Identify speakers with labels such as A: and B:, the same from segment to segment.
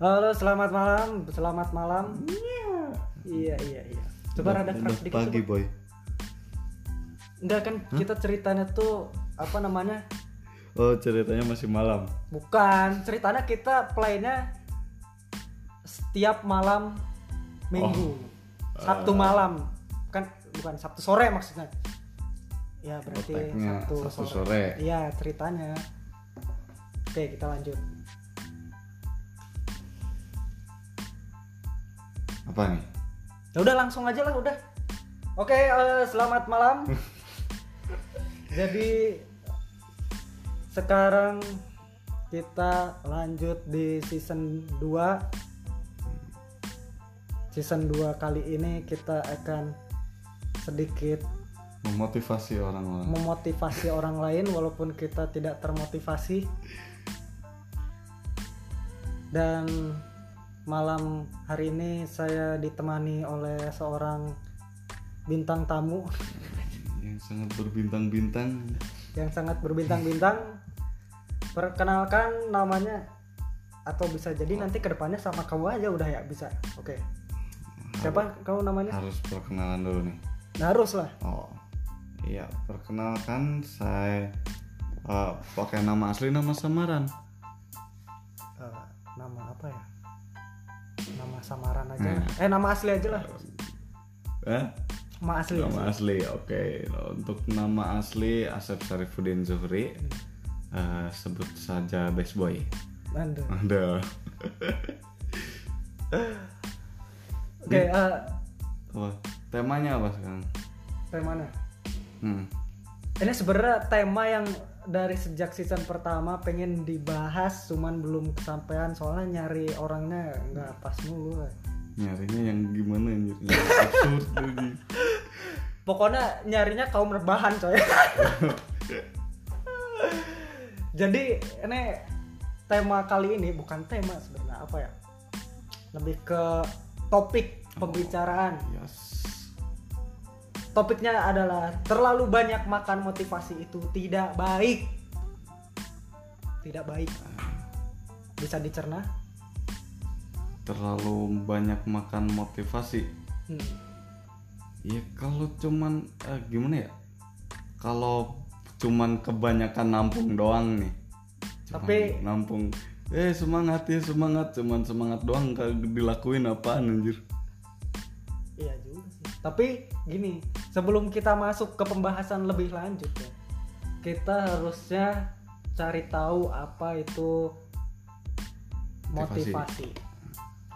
A: Halo, selamat malam, selamat malam. Iya, iya, iya. Coba
B: Udah-
A: rada keras sedikit.
B: pagi
A: coba.
B: boy
A: Enggak kan kita ceritanya tuh apa namanya?
B: oh ceritanya masih malam
A: Bukan, ceritanya kita playnya setiap malam Minggu. Sabtu malam. Kan bukan Sabtu sore maksudnya. Ya berarti Sabtu,
B: Sabtu sore.
A: Iya, ceritanya. Oke, kita lanjut.
B: Apa nih
A: Ya udah langsung aja lah udah. Oke, eh, selamat malam. Jadi sekarang kita lanjut di season 2. Season 2 kali ini kita akan sedikit
B: memotivasi orang-orang
A: memotivasi orang lain walaupun kita tidak termotivasi. Dan malam hari ini saya ditemani oleh seorang bintang tamu
B: yang sangat berbintang-bintang
A: yang sangat berbintang-bintang. Perkenalkan namanya atau bisa jadi nanti ke depannya sama kamu aja udah ya bisa. Oke. Siapa kamu namanya?
B: harus perkenalan dulu nih
A: Nah, harus lah.
B: oh iya perkenalkan saya eh, pakai nama asli nama samaran
A: Eh, nama apa ya? Nama samaran aja.
B: Hmm.
A: lah. Eh nama asli aja lah.
B: eh
A: Nama asli.
B: nama asli oke untuk nama asli Asep Syarifuddin Zuhri eh, sebut saja Best Boy
A: Anda.
B: ada
A: Oke, eh,
B: Wah, temanya apa sekarang
A: temanya.
B: hmm.
A: Ini sebenarnya tema yang dari sejak season pertama pengen dibahas cuman belum kesampaian soalnya nyari orangnya nggak pas mulu. eh.
B: nyarinya yang gimana anjir absurd lagi
A: Pokoknya nyarinya kaum rebahan coy. Jadi ini tema kali ini bukan tema sebenarnya apa ya? Lebih ke topik pembicaraan.
B: yes
A: Topiknya adalah terlalu banyak makan motivasi itu tidak baik. Tidak baik. Bisa dicerna?
B: terlalu banyak makan motivasi
A: Hmm.
B: ya kalau cuman eh, gimana ya kalau cuman kebanyakan nampung doang nih Cuman
A: Tapi-
B: nampung eh semangat ya semangat cuman semangat doang kagak dilakuin apaan anjir
A: Iya juga sih. Tapi gini, sebelum kita masuk ke pembahasan lebih lanjut ya, kita harusnya cari tahu apa itu
B: Motivasi.
A: motivasi.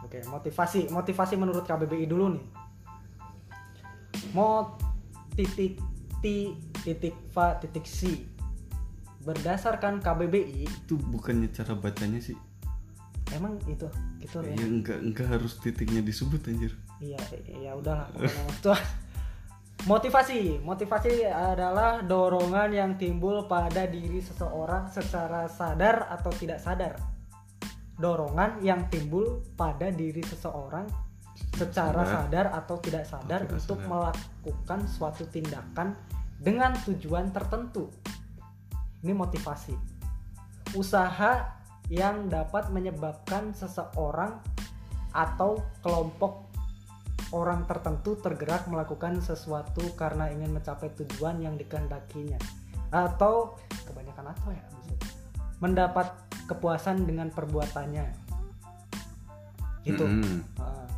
A: Oke, motivasi. Motivasi menurut KBBI dulu nih. Mo titik T titik fa titik C. Berdasarkan KBBI,
B: itu bukannya cara bacanya sih
A: emang itu gitu ya.
B: ya enggak enggak harus titiknya disebut anjir
A: Iya, ya udahlah pokoknya. Motivasi, motivasi adalah dorongan yang timbul pada diri seseorang secara sadar atau tidak sadar. Dorongan yang timbul pada diri seseorang secara
B: Sadar.
A: sadar atau tidak sadar
B: tidak
A: untuk
B: sadar.
A: melakukan suatu tindakan dengan tujuan tertentu. Ini motivasi. Usaha yang dapat menyebabkan seseorang atau kelompok orang tertentu tergerak melakukan sesuatu karena ingin mencapai tujuan yang dikehendakinya. Atau kebanyakan atau ya maksudnya, mendapat kepuasan dengan perbuatannya. Gitu.
B: Mm-mm.
A: Ah.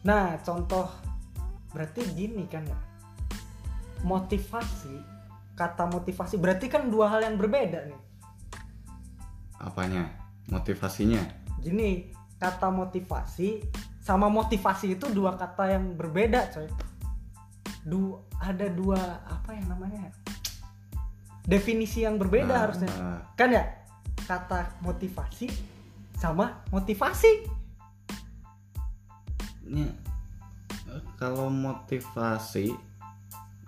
A: nah contoh berarti gini kan ya. Motivasi kata motivasi berarti kan dua hal yang berbeda nih.
B: Apanya? Motivasinya?
A: Gini kata motivasi sama motivasi itu dua kata yang berbeda coy. Du ada dua apa ya namanya definisi yang berbeda
B: Nah,
A: harusnya.
B: nah,
A: kan ya? Kata motivasi sama motivasi.
B: Ya, kalau motivasi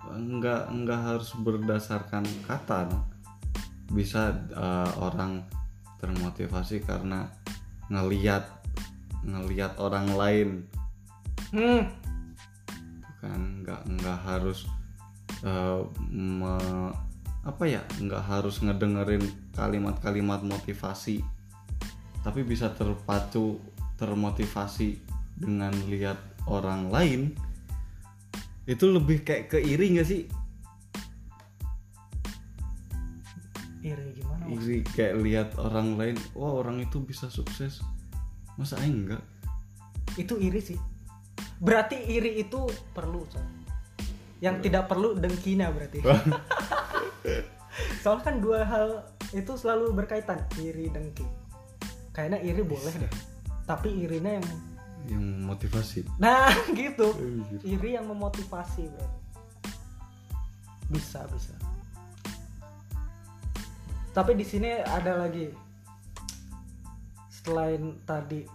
B: enggak enggak harus berdasarkan kata bisa eh, orang termotivasi karena ngeliat ngeliat orang lain.
A: Hmm.
B: Kan nggak nggak harus eh, me- apa ya nggak harus ngedengerin kalimat-kalimat motivasi tapi bisa terpacu termotivasi dengan lihat orang lain itu lebih kayak ke iri nggak sih?
A: Iri gimana
B: iri kayak lihat orang lain wah orang itu bisa sukses masa aing enggak?
A: Itu iri sih. Berarti iri itu perlu coy yang tidak perlu dengkinya berarti. Soalnya kan dua hal itu selalu berkaitan. Iri dengki. Kayaknya iri boleh deh. Tapi irinya yang
B: yang motivasi.
A: Nah gitu.
B: Anjir.
A: iri yang memotivasi bro bisa bisa. Tapi di sini ada lagi selain tadi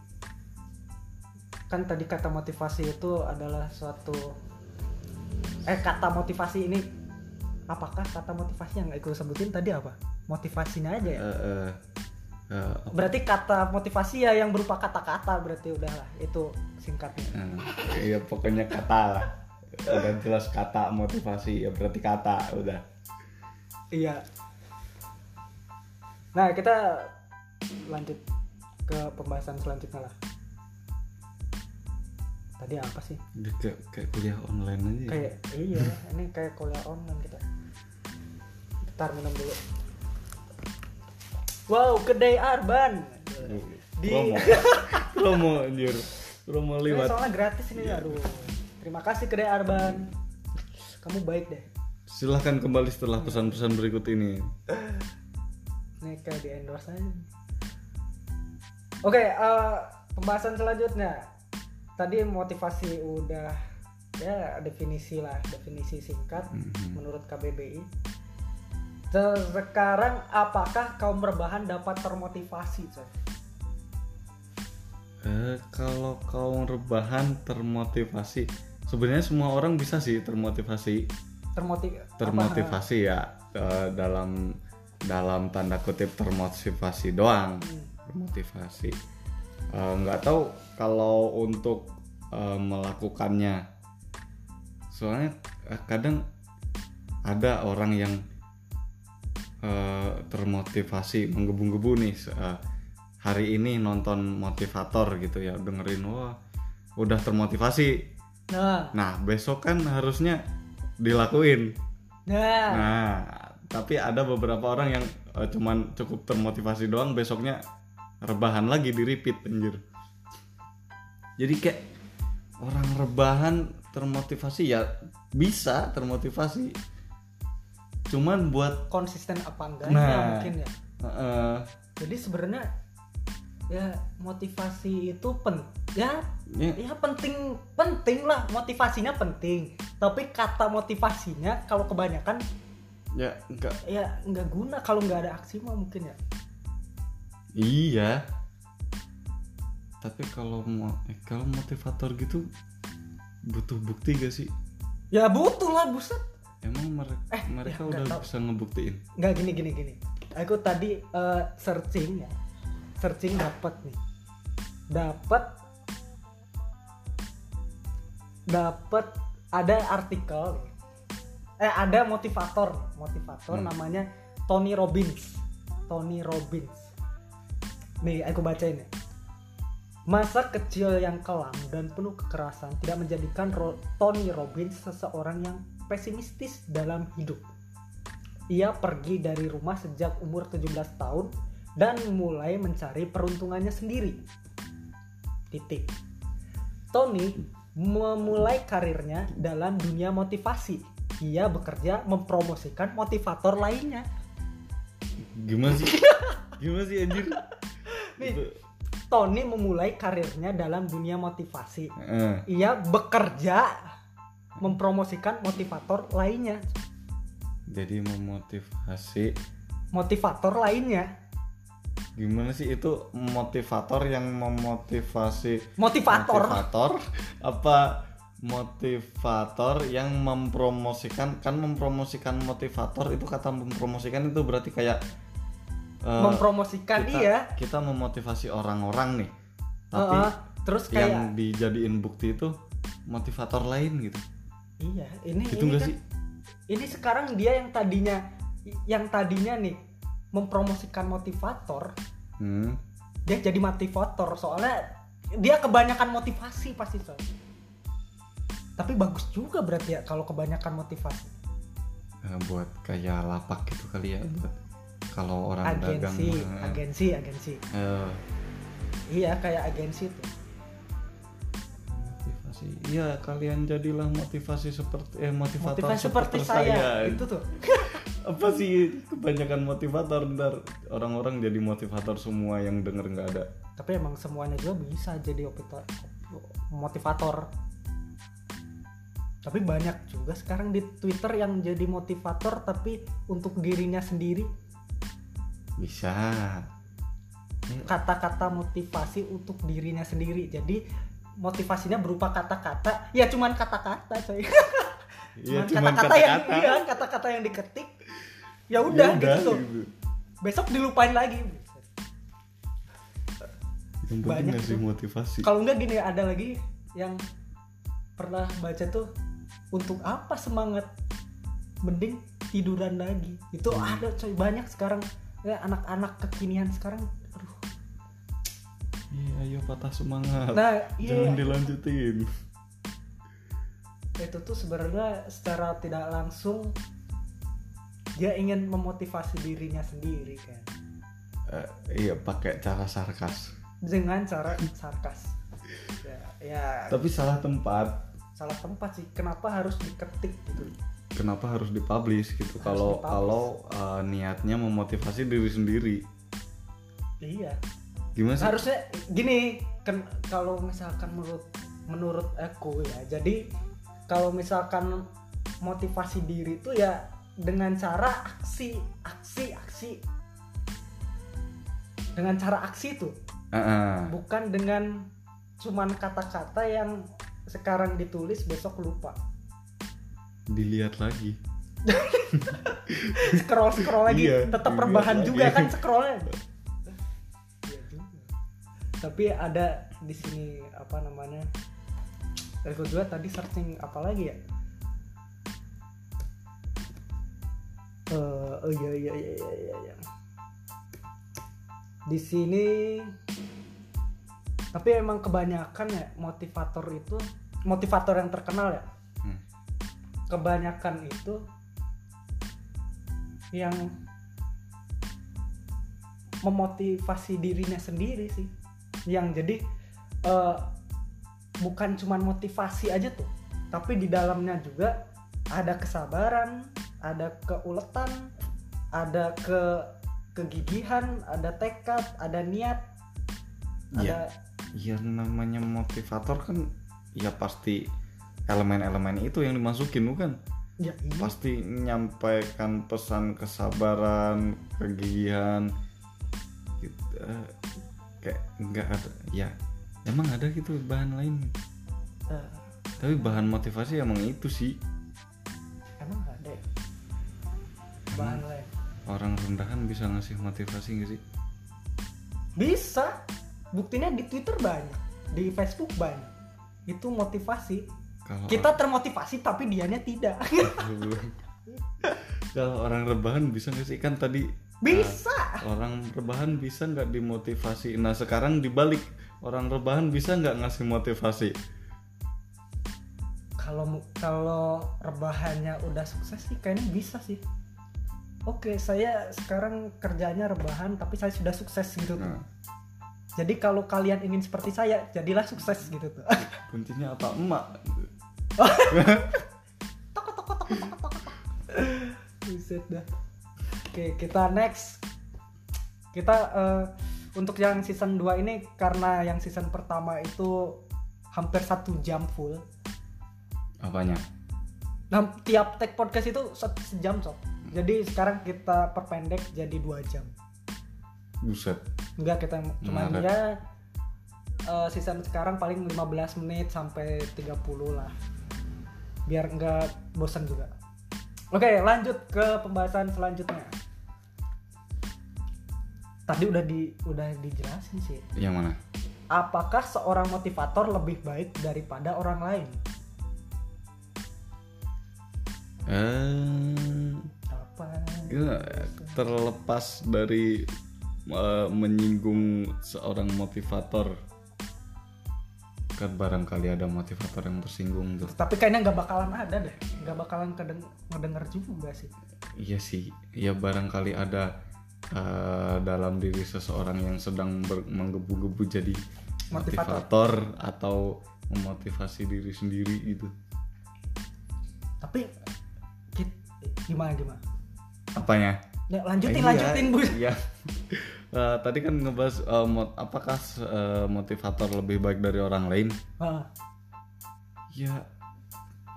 A: kan tadi kata motivasi itu adalah suatu eh kata motivasi ini apakah kata motivasi yang ikut sebutin tadi apa? Motivasinya aja ya?
B: Eh, eh, eh,
A: berarti kata motivasi ya yang berupa kata-kata berarti udahlah itu singkatnya.
B: Eh, iya pokoknya kata lah. Udah jelas kata motivasi ya berarti kata udah.
A: Iya. Nah, kita lanjut ke pembahasan selanjutnya lah. Tadi apa sih?
B: Kayak, kayak kuliah online aja ya.
A: Kayak iya, ini kayak kuliah online kita. Ntar minum dulu. Wow, kedai Arban. Di
B: promo promo anjir promo lewat
A: soalnya gratis ini, aduh. Terima kasih kedai Arban. Kamu baik deh.
B: silahkan kembali setelah pesan-pesan berikut ini
A: kayak di endorse aja. Oke, eh, pembahasan selanjutnya. Tadi motivasi udah ya definisi lah, definisi singkat
B: Mhm.
A: menurut KBBI. Se- Sekarang apakah kaum rebahan dapat termotivasi, coy?
B: Eh, kalau kaum rebahan termotivasi sebenarnya semua orang bisa sih termotivasi
A: Termotiv
B: termotivasi ya eh, dalam dalam tanda kutip termotivasi doang
A: Hmm.
B: Termotivasi Eh, nggak tahu kalau untuk eh, melakukannya. Soalnya eh, kadang ada orang yang eh, termotivasi menggebu-gebu nih eh, hari ini nonton motivator gitu ya dengerin wah udah termotivasi.
A: Nah,
B: nah besok kan harusnya dilakuin.
A: Nah,
B: Nah, tapi ada beberapa orang yang eh, cuman cukup termotivasi doang besoknya rebahan lagi di repeat anjir. Jadi kayak orang rebahan termotivasi ya bisa termotivasi. Cuman buat
A: konsisten apa enggaknya
B: Nah.
A: mungkin ya.
B: eh,
A: Jadi sebenarnya ya motivasi itu pen ya
B: ya,
A: ya penting penting lah motivasinya penting tapi kata motivasinya kalau kebanyakan
B: ya enggak
A: ya nggak guna kalau nggak ada aksi mah mungkin ya
B: iya. Tapi kalau mau eh, kalau motivator gitu butuh bukti gak sih?
A: ya butuh lah buset
B: Emang mereka
A: Eh,
B: mereka
A: ya,
B: udah
A: tahu.
B: bisa ngebuktiin?
A: nggak gini gini gini aku tadi eh, searching ya searching dapat nih dapat dapat ada artikel eh ada motivator motivator
B: Hmm.
A: namanya Tony Robbins Tony Robbins nih aku bacain ya Masa kecil yang kelam dan penuh kekerasan tidak menjadikan Ro- Tony Robbins seseorang yang pesimistis dalam hidup. Ia pergi dari rumah sejak umur 17 tahun dan mulai mencari peruntungannya sendiri. Titik. Tony memulai karirnya dalam dunia motivasi. Ia bekerja mempromosikan motivator lainnya.
B: Gimana sih? Gimana sih anjir?
A: Nih. Tony memulai karirnya dalam dunia motivasi.
B: Eh,
A: Ia bekerja mempromosikan motivator lainnya.
B: jadi memotivasi
A: Motivator lainnya.
B: gimana sih itu motivator yang memotivasi
A: Motivator.
B: motivator apa motivator yang mempromosikan kan mempromosikan motivator itu kata mempromosikan itu berarti kayak eh,
A: mempromosikan
B: kita,
A: iya.
B: kita memotivasi orang-orang nih tapi
A: Heeh. terus kayak
B: yang dijadiin bukti itu motivator lain gitu
A: iya ini
B: gitu
A: ini kan-
B: sih
A: ini sekarang dia yang tadinya yang tadinya nih mempromosikan motivator
B: hmm.
A: dia jadi motivator soalnya dia kebanyakan motivasi pasti coy tapi bagus juga berarti ya kalau kebanyakan motivasi
B: Eh, buat kayak lapak gitu kali ya buat kalau orang dagang
A: agensi
B: mah,
A: agensi agensi.
B: Eh,
A: iya kayak agensi tuh.
B: Motivasi. Iya kalian jadilah motivasi seperti eh motivator
A: motivasi seperti saya, itu tuh.
B: Apa sih kebanyakan motivator? Ntar orang-orang jadi motivator semua yang denger nggak ada.
A: Tapi emang semuanya juga bisa jadi motivator. Tapi banyak juga sekarang di Twitter yang jadi motivator tapi untuk dirinya sendiri
B: bisa.
A: Kata-kata motivasi untuk dirinya sendiri. Jadi motivasinya berupa kata-kata. Ya cuman kata-kata coy.
B: Iya,
A: cuman kata-kata yang
B: kata-kata.
A: iya kata-kata yang diketik. Ya udah
B: Ya
A: gitu. tuh besok dilupain lagi.
B: Yang
A: Banyak tuh.
B: motivasi.
A: Kalau enggak gini ada lagi yang pernah baca tuh untuk apa semangat? Mending tiduran lagi. Itu
B: Hmm.
A: ada coy. Banyak sekarang ya anak-anak kekinian sekarang aduh.
B: Iya ayo patah semangat.
A: Nah iya.
B: Jangan dilanjutin.
A: Itu tuh sebenarnya secara tidak langsung dia ingin memotivasi dirinya sendiri kan.
B: Eh, iya pakai cara sarkas.
A: Dengan cara sarkas. Ya, ya.
B: Tapi salah tempat.
A: Salah tempat sih. Kenapa harus diketik gitu
B: kenapa harus dipublish gitu? Kalau
A: dipublish.
B: kalau eh, niatnya memotivasi diri sendiri.
A: Iya.
B: Gimana sih?
A: Harusnya gini kan kalau misalkan menurut menurut aku ya jadi kalau misalkan motivasi diri itu ya dengan cara aksi aksi aksi. Dengan cara aksi
B: Ah, ah.
A: bukan dengan cuman kata-kata yang sekarang ditulis besok lupa
B: dilihat lagi
A: scroll scroll lagi
B: Iya,
A: tetap rebahan
B: lagi.
A: juga kan scrollnya Iya juga. tapi ada di sini apa namanya aku juga tadi searching apa lagi ya Eh, oh iya iya iya iya iya, iya. di sini tapi emang kebanyakan ya motivator itu motivator yang terkenal ya. Kebanyakan itu yang memotivasi dirinya sendiri sih yang jadi eh, bukan cuman motivasi aja tuh tapi di dalamnya juga ada kesabaran ada keuletan ada ke kegigihan ada tekad ada niat
B: Iya.
A: ada
B: yang namanya motivator kan ya pasti elemen-elemen itu yang dimasukin bukan?
A: Ya iya.
B: Pasti menyampaikan pesan kesabaran kegigihan gitu, eh, kayak nggak ada ya emang ada gitu bahan lain.
A: Eh,
B: tapi bahan motivasi emang itu sih.
A: Emang ada ya? Bahan lain.
B: orang rendahan bisa ngasih motivasi nggak sih?
A: Bisa. Buktinya di Twitter banyak, di Facebook banyak. Itu motivasi.
B: Kalau
A: Kita termotivasi tapi dianya tidak.
B: kalau orang rebahan bisa nggak sih kan tadi
A: Bisa.
B: orang rebahan bisa nggak dimotivasi nah sekarang dibalik orang rebahan bisa nggak ngasih motivasi
A: Kalau kalau rebahannya udah sukses sih kayaknya bisa sih. Oke, saya sekarang kerjanya rebahan tapi saya sudah sukses gitu tuh.
B: nah
A: Jadi kalau kalian ingin seperti saya, jadilah sukses gitu tuh.
B: kuncinya apa emak
A: toko toko toko toko toko. Buset dah. Oke, kita next. Kita eh, untuk yang season 2 ini karena yang season pertama itu hampir satu jam full.
B: apanya
A: Nah, tiap take podcast itu satu sejam sob. Jadi sekarang kita perpendek jadi dua jam.
B: buset
A: Enggak kita cuma ya eh, season sekarang paling 15 menit sampai 30 lah. Biar enggak bosan juga. Oke, lanjut ke pembahasan selanjutnya. Tadi udah di udah dijelasin sih.
B: yang mana
A: Apakah seorang motivator lebih baik daripada orang lain?
B: eh
A: Apa?
B: ya, terlepas dari eh, menyinggung seorang motivator kan barangkali ada motivator yang tersinggung tuh
A: tapi kayaknya nggak bakalan ada deh. Nggak bakalan kedeng ngedenger juga sih.
B: Iya sih. Ya barangkali ada eh, dalam diri seseorang yang sedang menggebu-gebu jadi
A: Motivator.
B: motivator atau memotivasi diri sendiri gitu.
A: Tapi gimana gimana?
B: Apanya?
A: Ya, lanjutin
B: Iya,
A: lanjutin bu.
B: Iya. Eh, tadi kan ngebahas eh, mot- apakah eh, motivator lebih baik dari orang lain?
A: Ah,
B: Ya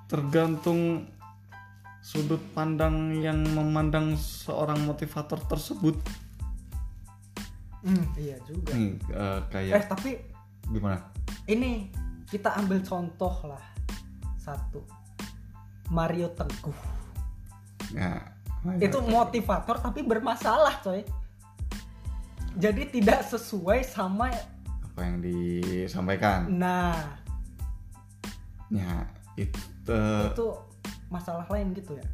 B: tergantung sudut pandang yang memandang seorang motivator tersebut.
A: hmm, iya juga.
B: Nih eh,
A: eh
B: kayak
A: tapi
B: gimana?
A: ini kita ambil contoh lah. Satu. Mario Teguh.
B: Ya,
A: itu motivator tapi bermasalah coy jadi tidak sesuai sama
B: apa yang disampaikan?
A: nah
B: Ya itu
A: itu masalah lain gitu ya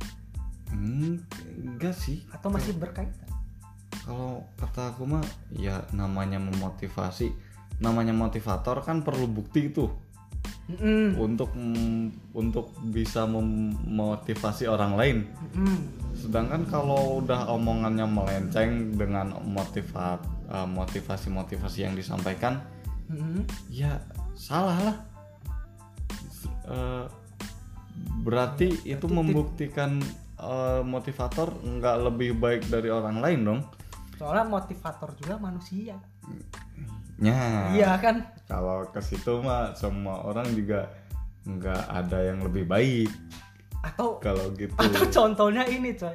B: hmm, enggak sih.
A: atau masih berkaitan
B: Kalau kata aku mah ya namanya memotivasi, namanya motivator kan perlu bukti itu
A: Mm-mm.
B: untuk mm, untuk bisa memotivasi orang lain.
A: Mm-mm.
B: Sedangkan kalau udah omongannya melenceng dengan motivat eh, motivasi-motivasi yang disampaikan,
A: Mm-mm.
B: ya salah lah. Eh, berarti itu membuktikan eh, motivator nggak lebih baik dari orang lain dong.
A: soalnya motivator juga manusia
B: Ya.
A: iya kan
B: Kalau ke situ mah semua orang juga nggak ada yang lebih baik
A: atau
B: kalau gitu.
A: atau contohnya ini coy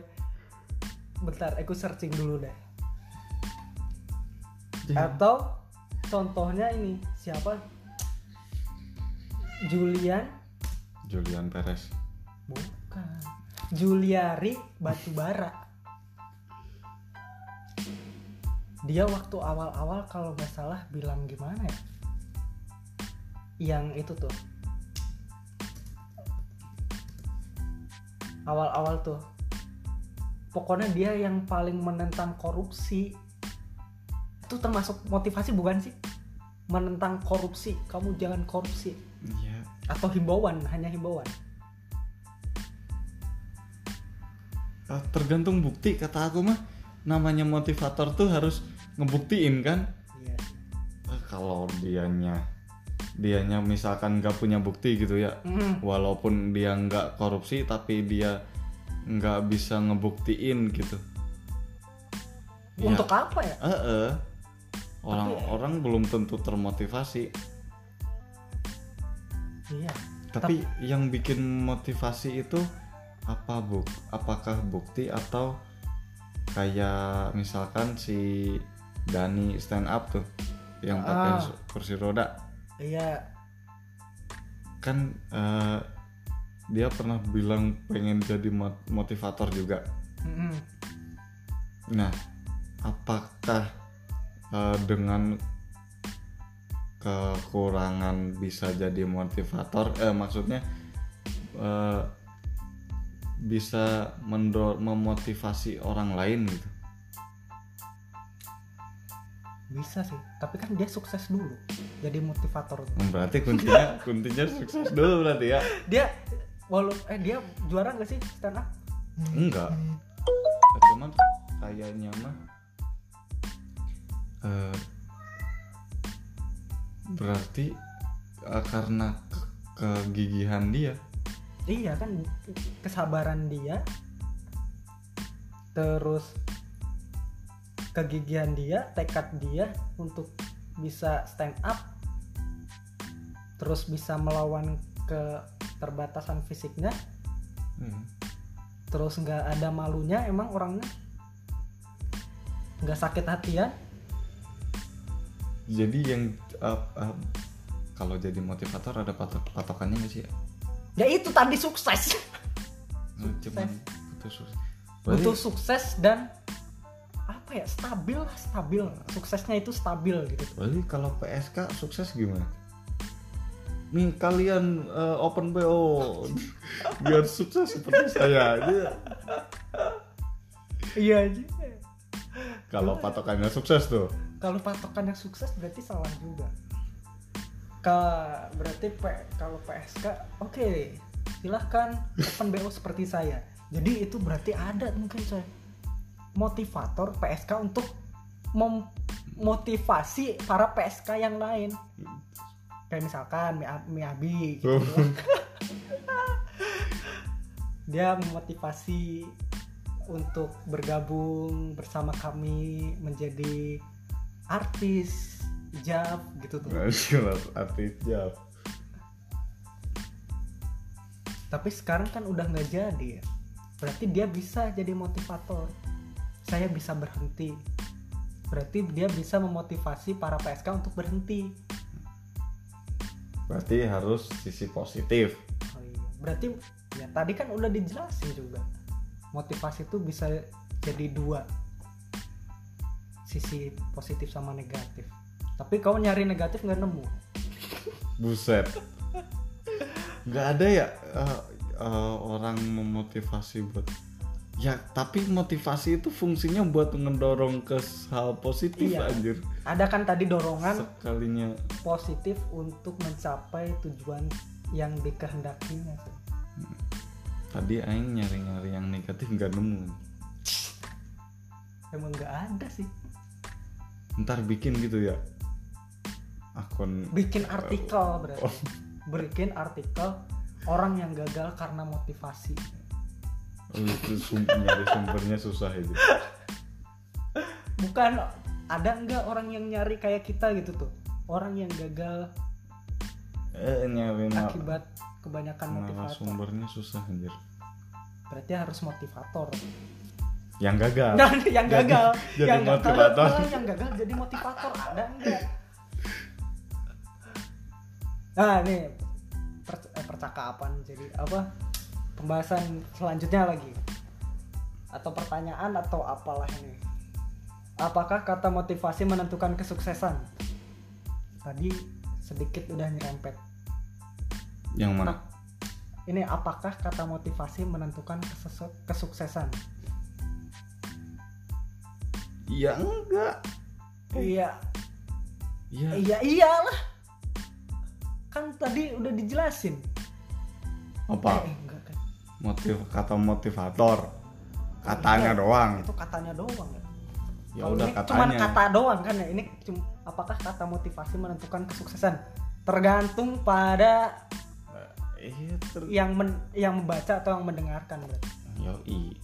A: bentar aku searching dulu deh
B: Ya.
A: atau contohnya ini siapa Julian
B: Julian Perez.
A: bukan Juliari Batubara dia waktu awal-awal kalau nggak salah bilang gimana ya? Yang itu tuh. Awal-awal tuh. Pokoknya dia yang paling menentang korupsi. Itu termasuk motivasi bukan sih? Menentang korupsi. Kamu jangan korupsi.
B: Iya.
A: atau himbauan hanya himbauan.
B: Eh, tergantung bukti kata aku mah. Namanya motivator tuh harus ngebuktiin kan?
A: Iya.
B: Eh, kalau dianya dianya misalkan nggak punya bukti gitu ya
A: Mm.
B: walaupun dia nggak korupsi tapi dia nggak bisa ngebuktiin gitu. Ya,
A: untuk apa ya?
B: Eh, eh. orang-orang belum tentu termotivasi.
A: Iya.
B: Tapi yang bikin motivasi itu apa buk apakah bukti atau kayak misalkan si Dani stand up tuh yang pakai
A: Ah.
B: kursi roda
A: iya
B: kan eh, dia pernah bilang pengen jadi mot- motivator juga
A: Mm-mm.
B: nah apakah eh, dengan kekurangan bisa jadi motivator eh maksudnya eh, bisa mendor memotivasi orang lain gitu
A: bisa sih tapi kan dia sukses dulu. Jadi motivator.
B: Berarti kuncinya kuncinya sukses dulu berarti ya?
A: Dia walau eh dia juara gak sih stand up?
B: Enggak. Cuman kayaknya mah. Eh, berarti eh, karena ke- kegigihan dia.
A: Iya kan kesabaran dia. Terus kegigihan dia tekad dia untuk bisa stand up terus bisa melawan keterbatasan fisiknya
B: Hmm.
A: terus nggak ada malunya emang orangnya nggak sakit hatian
B: jadi yang eh, eh, kalau jadi motivator ada patok patokannya nggak sih ya?
A: ya itu tadi sukses
B: cuman butuh sukses
A: butuh
B: Berarti-
A: sukses dan apa ya stabil lah stabil. Suksesnya itu stabil gitu.
B: Berarti kalau PSK sukses gimana? Nih kalian eh, open BO biar sukses seperti saya. Dia-
A: iya aja
B: kalau patokannya sukses tuh.
A: Kalau patokan yang sukses berarti salah juga. Ke berarti P, kalau PSK oke silahkan open BO seperti saya. Jadi itu berarti ada mungkin saya motivator PSK untuk memotivasi para PSK yang lain. Kayak misalkan Mia- Miyabi gitu. dia memotivasi untuk bergabung bersama kami menjadi artis jab gitu tuh.
B: Artis jab
A: tapi sekarang kan udah nggak jadi. Ya berarti dia bisa jadi motivator saya bisa berhenti. Berarti dia bisa memotivasi para PSK untuk berhenti.
B: Berarti harus sisi positif.
A: Oh iya. berarti ya tadi kan udah dijelasin juga. Motivasi itu bisa jadi dua. Sisi positif sama negatif. Tapi kau nyari negatif nggak nemu.
B: Buset. Nggak ada ya eh, eh, orang memotivasi buat ya tapi motivasi itu fungsinya buat ngedorong ke hal positif
A: Iya.
B: anjir.
A: Ada kan tadi dorongan
B: sekalinya.
A: positif untuk mencapai tujuan yang dikehendakinya
B: tadi aing nyari-nyari yang negatif nggak nemu.
A: Emang nggak ada sih.
B: Ntar bikin gitu ya akun.
A: Bikin artikel berarti.
B: Oh.
A: bikin artikel orang yang gagal karena motivasi.
B: oh, itu nyari sumbernya susah itu.
A: Bukan ada nggak orang yang nyari kayak kita gitu tuh? Orang yang gagal
B: eh nyari
A: akibat kebanyakan motivator.
B: sumbernya susah anjir.
A: Berarti harus motivator.
B: Yang gagal.
A: Nah, yang
B: Jadi-
A: gagal.
B: jadi
A: yang gagal.
B: motivator.
A: ah, yang gagal jadi motivator. Ada enggak nah ini per- eh, percakapan. Jadi apa pembahasan selanjutnya lagi. Atau pertanyaan atau apalah ini. Apakah kata motivasi menentukan kesuksesan? Tadi sedikit udah nyerempet.
B: Yang mana?
A: Ini apakah kata motivasi menentukan kesuksesan?
B: Ya enggak.
A: Iya.
B: Ya
A: Iya iyalah. Kan tadi udah dijelasin.
B: apa?
A: Eh, enggak.
B: Motiv kata motivator katanya
A: Itu-
B: doang
A: Itu katanya doang ya.
B: ya udah
A: ini cuman
B: katanya
A: kata doang kan ya. Ini cuma apakah kata motivasi menentukan kesuksesan? Tergantung pada
B: iya ter
A: yang men- yang membaca atau yang mendengarkan berarti.
B: Yoi.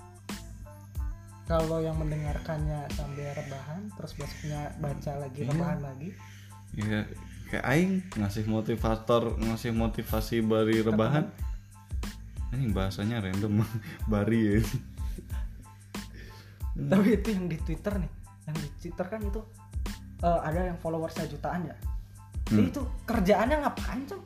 A: Kalau yang mendengarkannya sambil rebahan, terus besoknya baca lagi
B: Iya.
A: rebahan lagi.
B: ya kayak aing ngasih motivator ngasih motivasi bari rebahan ini bahasanya random bari ya Hmm.
A: Tapi itu yang di Twitter nih, yang di Twitter kan itu eh, ada yang followersnya jutaan ya. Jadi
B: Hmm.
A: itu kerjaannya ngapain cok?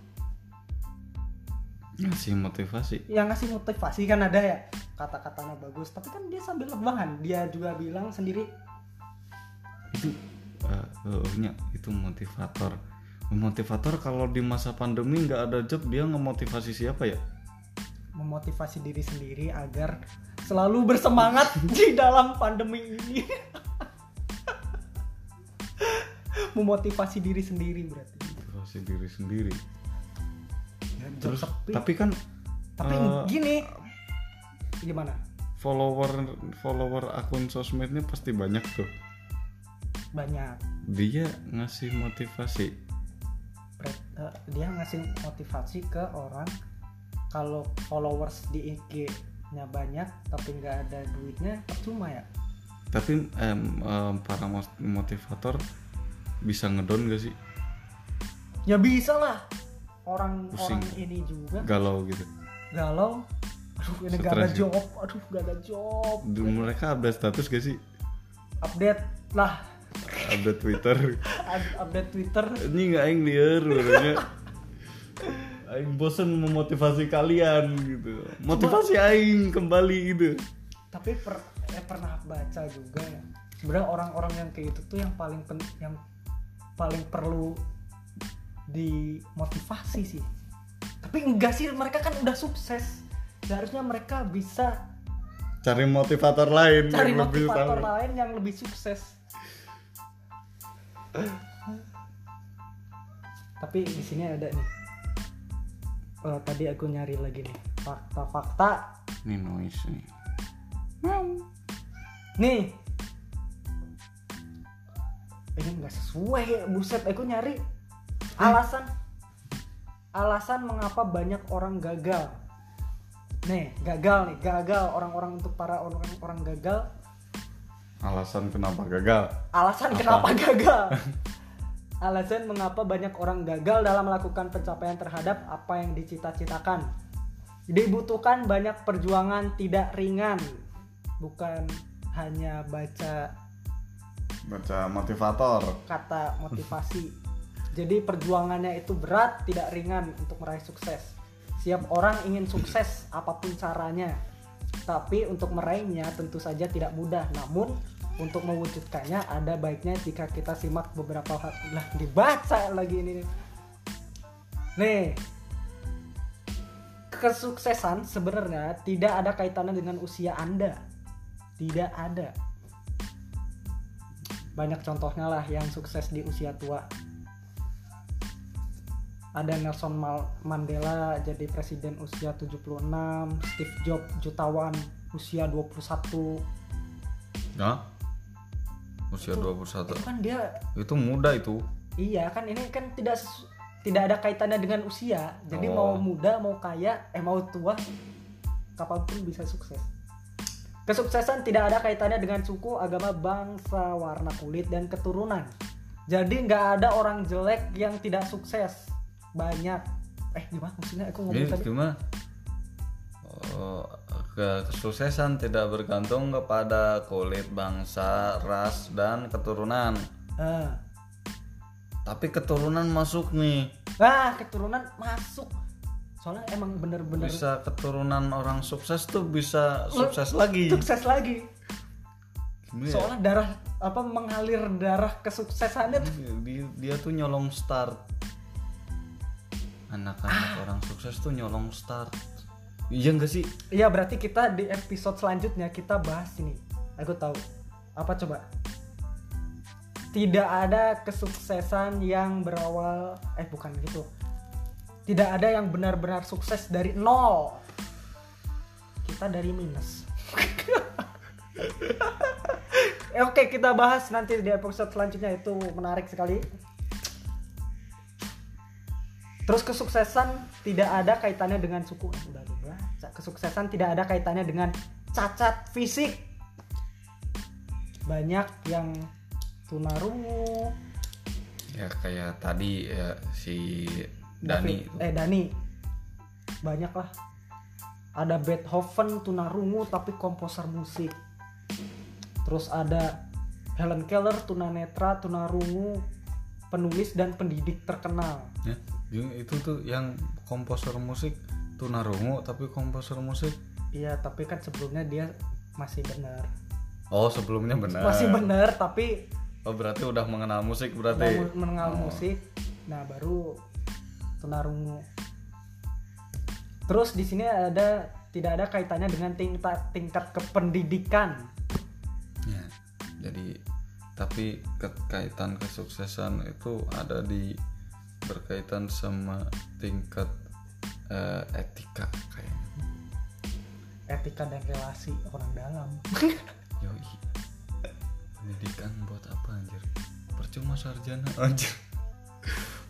B: ngasih motivasi
A: yang ngasih motivasi kan ada ya kata-katanya bagus tapi kan dia sambil lebahan dia juga bilang sendiri
B: itu eh, nya, itu motivator motivator kalau di masa pandemi nggak ada job dia ngemotivasi siapa ya
A: memotivasi diri sendiri agar selalu bersemangat di dalam pandemi ini. Memotivasi diri sendiri berarti.
B: Motivasi diri sendiri.
A: Ya,
B: terus
A: tapi
B: tapi kan
A: tapi
B: eh,
A: gini gimana?
B: Follower follower akun sosmednya pasti banyak tuh.
A: Banyak.
B: Dia ngasih motivasi.
A: Eh, dia ngasih motivasi ke orang kalau followers di IG-nya banyak tapi nggak ada duitnya percuma ya?
B: Tapi em, em, para motivator bisa ngedon gak sih?
A: Ya bisa lah. Orang
B: Pusing.
A: orang ini juga.
B: Galau gitu.
A: Galau? Aduh ini gak ada
B: Stres ya?
A: job. Aduh gak ada job.
B: Du- mereka update status gak sih?
A: Update lah.
B: Update twitter.
A: Up- update twitter.
B: Ini nggak aing liar aing bosen memotivasi kalian gitu. Motivasi aing kembali gitu.
A: Tapi per, eh, pernah baca juga ya. Sebenarnya orang-orang yang kayak itu tuh yang paling pen, yang paling perlu dimotivasi sih. Tapi enggak sih mereka kan udah sukses. Seharusnya mereka bisa
B: cari motivator lain
A: cari
B: yang lebih
A: motivator
B: tahu.
A: lain yang lebih sukses. Tapi di sini ada nih Oh, tadi aku nyari lagi nih fakta-fakta
B: ini noise nih.
A: Nih. Ini nggak sesuai ya buset aku nyari alasan. Alasan mengapa banyak orang gagal. Nih gagal nih gagal orang-orang untuk para orang-orang gagal.
B: Alasan kenapa gagal?
A: Alasan
B: Apa?
A: kenapa gagal alasan mengapa banyak orang gagal dalam melakukan pencapaian terhadap apa yang dicita-citakan. Dibutuhkan banyak perjuangan tidak ringan. Bukan hanya baca
B: baca motivator.
A: kata motivasi. Jadi perjuangannya itu berat tidak ringan untuk meraih sukses. Siap orang ingin sukses apa pun caranya tapi untuk meraihnya tentu saja tidak mudah. Namun untuk mewujudkannya ada baiknya jika kita simak beberapa hal. Lah dibaca lagi ini nih. nih. Kesuksesan sebenarnya tidak ada kaitannya dengan usia anda. Tidak ada. Banyak contohnya lah yang sukses di usia tua ada Nelson Mandela jadi presiden usia 76 Steve Jobs jutawan usia 21
B: Hah? usia
A: Itu-
B: 21
A: itu kan dia
B: itu muda itu?
A: Iya kan ini kan tidak tidak ada kaitannya dengan usia. Jadi
B: Oh.
A: mau muda mau kaya eh mau tua kapan pun bisa sukses. Kesuksesan tidak ada kaitannya dengan suku agama bangsa warna kulit dan keturunan. Jadi nggak ada orang jelek yang tidak sukses banyak eh gimana maksudnya aku ngomong tadi
B: Oh, ke kesuksesan tidak bergantung kepada kulit bangsa ras dan keturunan
A: Ah.
B: tapi keturunan masuk nih
A: Nah, keturunan masuk. Soalnya emang bener-bener
B: bisa keturunan orang sukses tuh bisa sukses lagi
A: sukses lagi.
B: Gimana ya?
A: Soalnya darah apa mengalir darah kesuksesannya tuh.
B: dia, dia tuh nyolong start anak-anak
A: Ah.
B: orang sukses tuh nyolong start iya enggak sih
A: Iya, berarti kita di episode selanjutnya kita bahas ini. Aku tahu. Apa coba? Tidak ada kesuksesan yang berawal eh bukan gitu. Tidak ada yang benar-benar sukses dari nol. Kita dari minus. Eh, Oke, kita bahas nanti di episode selanjutnya itu menarik sekali. Terus kesuksesan tidak ada kaitannya dengan suku. Udah dibaca. Kesuksesan tidak ada kaitannya dengan cacat fisik. Banyak yang tunarungu,
B: ya kayak tadi ya si Dani
A: David- eh Dani. Banyak lah. Ada Beethoven tunarungu tapi komposer musik. Terus ada Helen Keller tunanetra tunarungu penulis dan pendidik terkenal.
B: ya itu tuh yang komposer musik tunarungu tapi komposer musik
A: Iya, tapi kan sebelumnya dia masih benar.
B: oh sebelumnya benar
A: Masih benar tapi
B: oh berarti udah mengenal musik
A: udah
B: berarti
A: mu- mengenal
B: Oh.
A: musik. Nah, baru tunarungu. Terus di sini ada tidak ada kaitannya dengan tingkat tingkat kependidikan.
B: Ya, jadi tapi kaitan kesuksesan itu ada di berkaitan sama tingkat eh, etika kayaknya.
A: etika dan relasi orang dalam
B: Yoi. Pendidikan buat apa anjir? Percuma sarjana anjir.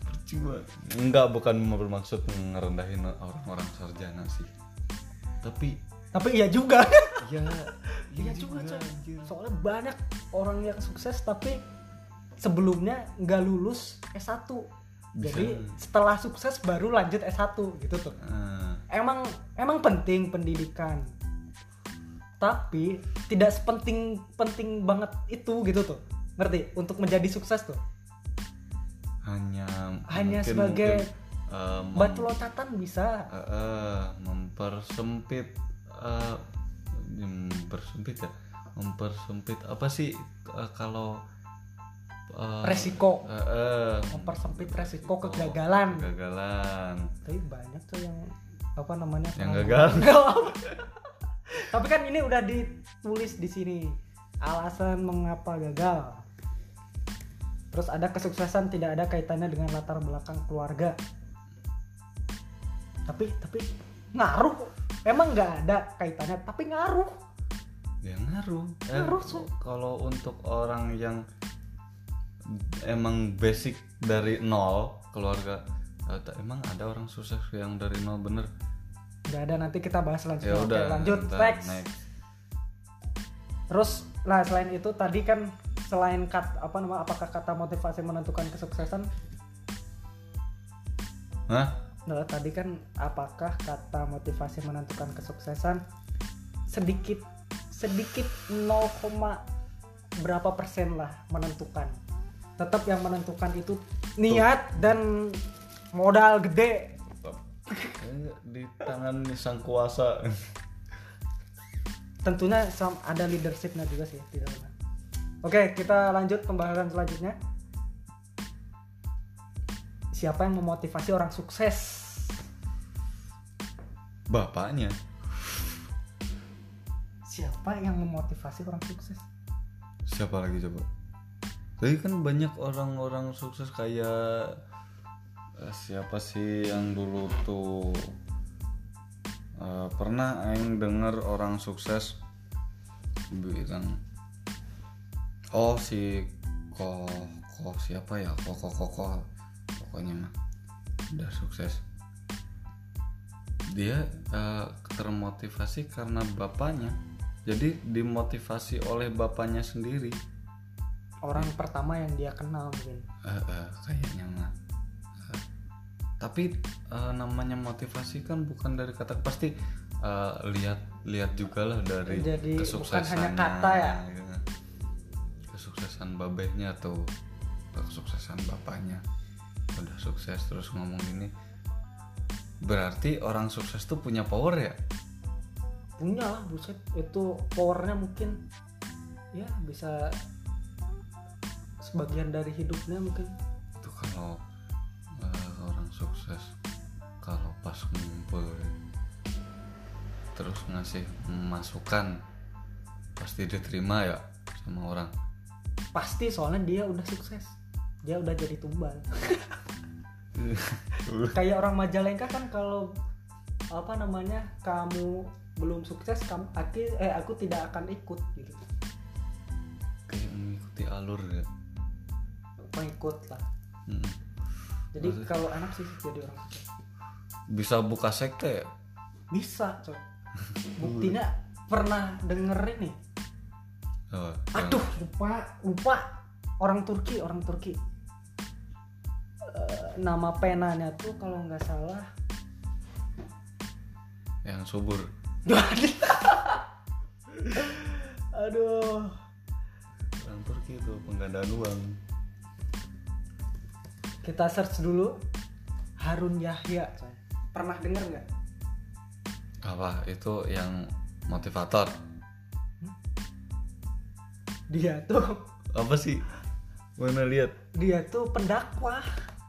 B: Percuma. Enggak bukan bermaksud ngerendahin orang-orang sarjana sih. Tapi
A: tapi iya juga
B: ya
A: iya juga coy
B: anjir.
A: soalnya banyak orang yang sukses tapi sebelumnya nggak lulus S1 jadi setelah sukses baru lanjut S1 gitu tuh.
B: Ah,
A: emang emang penting pendidikan. Tapi tidak sepenting penting banget itu gitu tuh. Ngerti? Untuk menjadi sukses tuh.
B: Hanya
A: Hanya
B: mungkin-
A: sebagai
B: mungkin, mem-
A: batu loncatan bisa.
B: Eh, eh, mempersempit eh, mempersempit ya? Mempersempit apa sih eh, kalau eh,
A: resiko
B: eh, eh,
A: mempersempit resiko kegagalan
B: kegagalan
A: tapi banyak tuh yang apa namanya
B: Yang
A: pengangguran. Tapi kan ini udah ditulis di sini alasan mengapa gagal. Terus ada kesuksesan tidak ada kaitannya dengan latar belakang keluarga. Tapi tapi ngaruh. Emang nggak ada kaitannya, tapi ngaruh.
B: ya ngaruh Eh,
A: Ngaruh, Su.
B: kalau untuk orang yang emang basic dari nol keluarga eh, emang ada orang sukses yang dari nol bener
A: Nggak ada nanti kita bahas
B: ya
A: selanjutnya. Oke,
B: udah
A: lanjut next. Terus lah selain itu tadi kan selain kat, apa nama apakah kata motivasi menentukan kesuksesan?
B: Hah?
A: Nah, tadi kan apakah kata motivasi menentukan kesuksesan sedikit sedikit 0, berapa persen lah menentukan. Tetap yang menentukan itu niat dan modal gede.
B: Di tangan sang kuasa
A: Tentunya ada leadershipnya juga sih di dalamnya. Oke, kita lanjut pembahasan selanjutnya. Siapa yang memotivasi orang sukses?
B: bapaknya
A: Siapa yang memotivasi orang sukses?
B: siapa lagi coba tapi kan banyak orang-orang sukses kayak eh, siapa sih yang dulu tuh eh, pernah aing denger orang sukses? Bilang oh si ko ko siapa ya? Koko koko pokoknya mah udah sukses. Dia eh, termotivasi karena bapaknya. Jadi dimotivasi oleh bapaknya sendiri
A: Orang pertama yang dia kenal mungkin.
B: Eh, eh, kayaknya mah Eh, tapi eh, namanya motivasi kan bukan dari kata pasti eh, lihat lihat juga lah dari
A: Jadi bukan
B: kesuksesannya
A: hanya kata ya?
B: gitu. kesuksesan babehnya atau kesuksesan bapaknya udah sukses terus ngomong ini berarti orang sukses tuh punya power ya
A: Punya lah, buset. Itu powernya mungkin ya bisa sebagian dari hidupnya mungkin.
B: itu kalau eh, orang sukses kalau pas ngumpul terus ngasih masukan pasti diterima ya sama orang
A: Pasti soalnya dia udah sukses. Dia udah jadi tumbal. Kayak orang Majalengka kan kalau apa namanya kamu belum sukses kamu aku eh aku tidak akan ikut gitu
B: kayak mengikuti alur ya
A: pengikut lah.
B: Hmm.
A: jadi kalau enak sih jadi orang sukses
B: bisa buka sekte ya?
A: Bisa coy. Buktinya pernah denger ini.
B: Oh,
A: aduh lupa lupa. Orang Turki orang Turki. Eh, nama penanya tuh kalau nggak salah
B: yang subur.
A: Aduh.
B: Orang Turki itu penggandaan uang
A: kita search dulu. Harun Yahya coy. Pernah denger nggak?
B: Apa? Itu yang motivator.
A: Dia tuh.
B: Apa sih? Mana lihat?
A: Dia tuh pendakwah.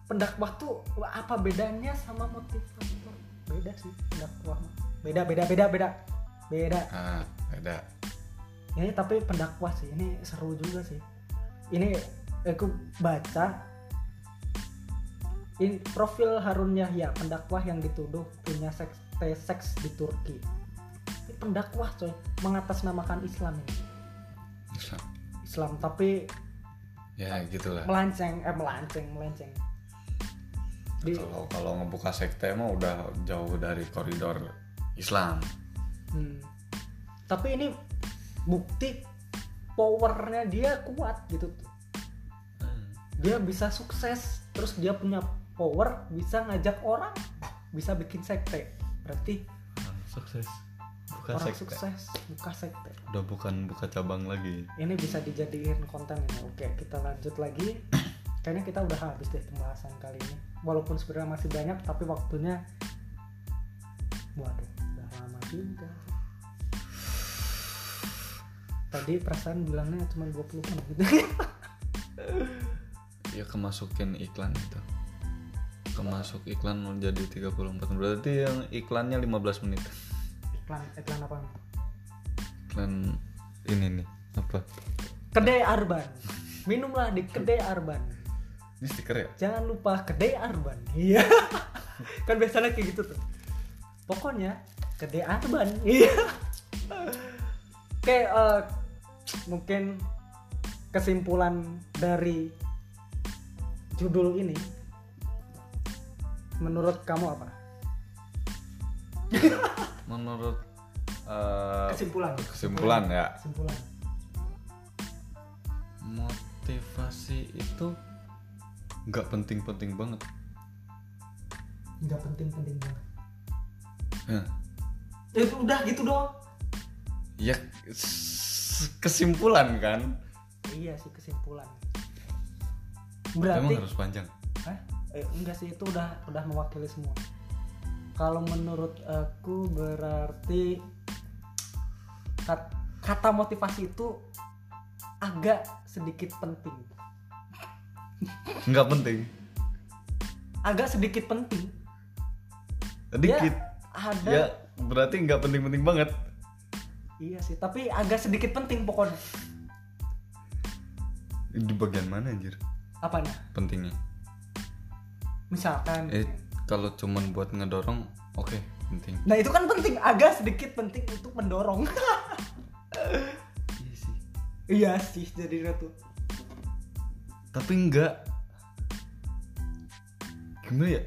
A: Pendakwah tuh apa bedanya sama motivator? Beda sih pendakwah beda beda beda beda. Beda.
B: Ah ada
A: ini tapi pendakwah sih. Ini seru juga sih. Ini aku baca ini profil Harun Yahya pendakwah yang dituduh punya seks seks di Turki. Ini pendakwah coy mengatasnamakan Islam ini. Islam. Tapi
B: ya gitulah.
A: melenceng eh melenceng melenceng. Di
B: kalau kalau ngebuka sekte mah udah jauh dari koridor Islam.
A: Hmm. Tapi ini bukti powernya dia kuat gitu. Tuh. Dia bisa sukses, terus dia punya power bisa ngajak orang, bisa bikin sekte. Berarti
B: Orang sukses buka
A: orang
B: sekte
A: sukses buka sekte.
B: udah bukan buka cabang lagi
A: Ini bisa dijadiin konten ini. Oke, kita lanjut lagi. Kayaknya kita udah habis deh pembahasan kali ini. Walaupun sebenarnya masih banyak, tapi waktunya waduh, udah lama juga. Tadi perasaan bilangnya cuma 20 menit
B: ya kemasukin iklan itu kemasuk iklan menjadi 34 berarti yang iklannya 15 menit.
A: Iklan iklan apa?
B: iklan ini nih apa?
A: Kedai Arban. Minumlah di kedai Arban.
B: Ini stiker ya?
A: Jangan lupa kedai Arban. Iya. Kan biasanya kayak gitu tuh. Pokoknya kedai Arban. Iya. Oke eh, mungkin kesimpulan dari judul ini menurut kamu apa?
B: Menurut eh,
A: kesimpulan.
B: kesimpulan ya.
A: Kesimpulan.
B: Motivasi itu nggak penting-penting banget.
A: Nggak penting-penting banget.
B: Hah.
A: itu udah gitu doang.
B: Ya kesimpulan kan?
A: Iya sih kesimpulan.
B: Emang
A: berarti
B: harus panjang?
A: Eh, enggak sih itu udah udah mewakili semua. Kalau menurut aku berarti kat- kata motivasi itu agak sedikit penting.
B: Nggak penting.
A: Agak sedikit penting.
B: Sedikit.
A: Ada
B: ya berarti nggak penting-penting banget.
A: Iya sih tapi agak sedikit penting pokoknya.
B: Di bagian mana anjir?
A: Apanya?
B: Pentingnya
A: misalkan.
B: Eh kalau cuman buat ngedorong oke penting.
A: Nah itu kan penting. Agak sedikit penting untuk mendorong.
B: Iya sih.
A: Iya sih jadinya tuh
B: tapi enggak. Gimana ya?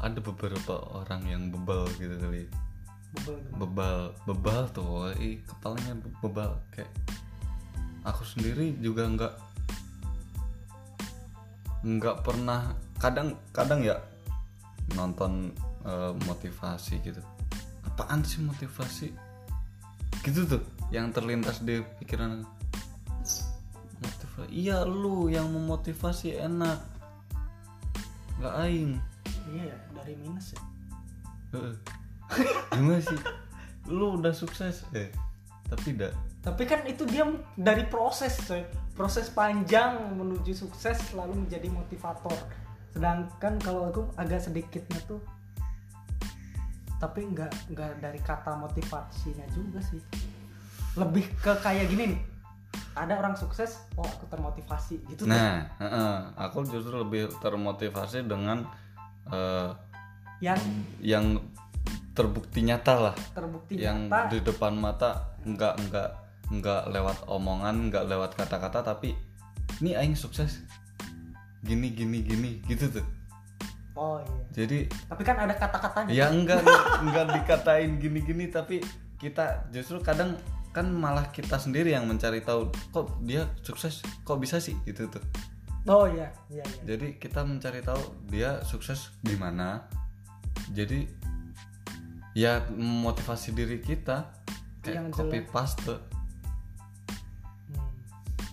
B: Ada beberapa orang yang bebal gitu kali.
A: Bebel gimana?
B: bebal bebal tuh ih kepalanya be- bebal. Kayak aku sendiri juga enggak enggak pernah kadang kadang ya nonton eh, motivasi gitu. Apaan sih motivasi? Gitu tuh yang terlintas di pikiran motivasi iya lu yang memotivasi enak. Nggak aing.
A: Iya ya, dari minus ya?
B: Heeh. gimana sih? Lu udah sukses. Eh. Tapi tidak
A: tapi kan itu dia dari proses coy. Proses panjang menuju sukses selalu menjadi motivator sedangkan kalau aku agak sedikitnya tuh tapi nggak nggak dari kata motivasinya juga sih. Lebih ke kayak gini nih ada orang sukses oh aku termotivasi gitu tuh.
B: nah heeh, aku justru lebih termotivasi dengan eh,
A: yang
B: yang terbukti nyata lah.
A: Terbukti
B: yang
A: nyata.
B: di depan mata nggak nggak nggak lewat omongan nggak lewat kata-kata tapi ini aing sukses gini gini gini gitu tuh.
A: Oh iya.
B: Jadi
A: tapi kan ada kata-katanya.
B: Ya enggak enggak dikatain gini-gini tapi kita justru kadang kan malah kita sendiri yang mencari tahu kok dia sukses? Kok bisa sih? Itu tuh.
A: Oh iya iya iya.
B: Jadi kita mencari tahu dia sukses di mana. Jadi ya memotivasi diri kita
A: Yang
B: kayak copy
A: jelas.
B: paste.
A: Hmm.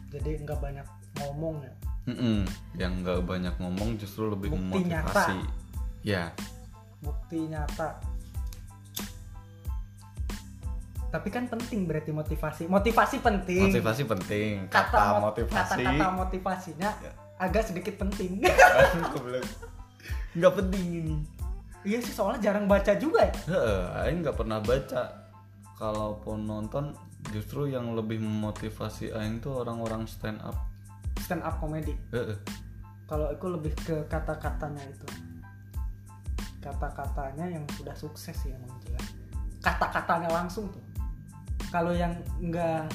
A: jadi nggak banyak ngomong ya
B: Mm-mm. yang nggak banyak ngomong justru lebih
A: Bukti
B: memotivasi. ya.
A: Bukti nyata. Tapi kan penting berarti motivasi. Motivasi penting.
B: Motivasi penting.
A: Kata,
B: kata,
A: mot-
B: motivasi.
A: kata-kata motivasinya
B: Ya.
A: agak sedikit penting.
B: Nggak penting ini.
A: Iya sih soalnya jarang baca juga ya.
B: Heeh, Aing nggak pernah baca. Kalaupun nonton, justru yang lebih memotivasi Aing tuh orang-orang stand up.
A: Stand up comedy.
B: Heeh.
A: kalau aku lebih ke kata-katanya itu. Kata-katanya yang sudah sukses sih emang jelas kata-katanya langsung tuh. Kalau yang enggak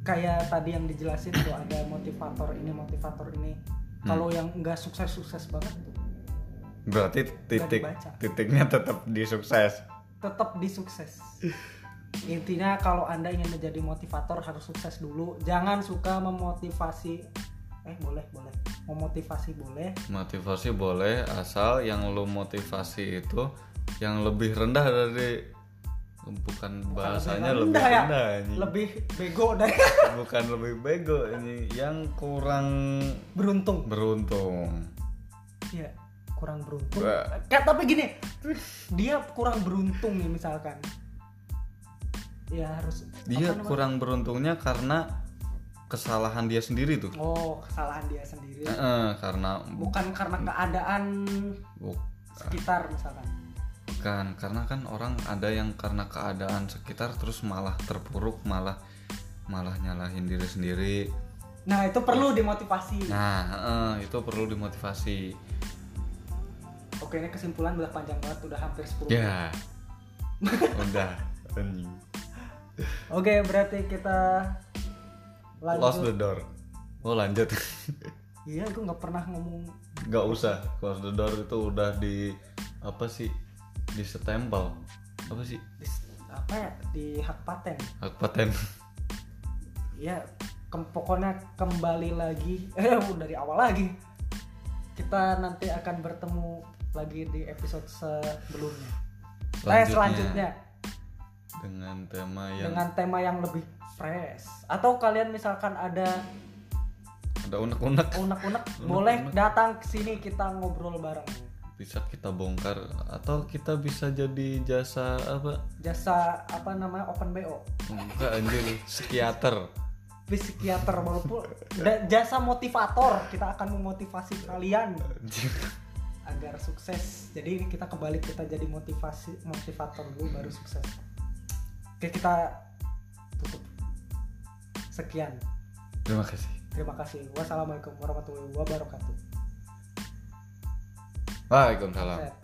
A: kayak tadi yang dijelasin tuh ada motivator ini motivator ini. Kalau yang enggak sukses-sukses banget tuh
B: Berarti titik titiknya tetap di sukses.
A: tetap di sukses intinya kalau anda ingin menjadi motivator harus sukses dulu jangan suka memotivasi eh boleh boleh memotivasi boleh
B: Motivasi boleh asal yang lu motivasi itu yang lebih rendah dari bukan bahasanya lebih
A: rendah ya.
B: rendah ini.
A: lebih bego dari
B: bukan lebih bego ini yang kurang
A: beruntung
B: beruntung.
A: Iya, kurang beruntung. Kayak tapi gini, dia kurang beruntung nih misalkan. Ya harus
B: Dia kurang beruntungnya karena kesalahan dia sendiri tuh.
A: Oh, kesalahan dia sendiri.
B: Heeh, karena
A: Bukan karena keadaan
B: bu-
A: sekitar misalkan.
B: memuaskan karena kan orang ada yang karena keadaan sekitar terus malah terpuruk malah malah nyalahin diri sendiri
A: nah itu perlu dimotivasi
B: nah eh, itu perlu dimotivasi
A: oke ini kesimpulan udah panjang banget udah hampir 10
B: ya udah anjing.
A: Oke berarti kita
B: close
A: lanjut
B: the door. Oh lanjut.
A: Iya gue nggak pernah ngomong.
B: Nggak usah. Close the door itu udah di apa sih di setempel apa sih?
A: Di, apa ya? Di hak paten.
B: Hak paten.
A: Ya kem- pokoknya kembali lagi. Eh dari awal lagi. Kita nanti akan bertemu lagi di episode sebelumnya. Eh selanjutnya
B: dengan tema yang
A: dengan tema yang lebih fresh. Atau kalian misalkan ada
B: ada unek-unek.
A: Unek-unek boleh datang ke sini kita ngobrol bareng.
B: Bisa kita bongkar atau kita bisa jadi jasa apa?
A: Jasa apa namanya open bo
B: enggak anjir psikiater.
A: Psikiater walaupun jasa motivator kita akan memotivasi kalian. Agar sukses. Jadi ini kita kembali kita jadi motivasi motivator dulu baru sukses oke kita tutup. Sekian.
B: Terima kasih.
A: Terima kasih. Wassalamualaikum warahmatullahi wabarakatuh.
B: Waalaikumsalam.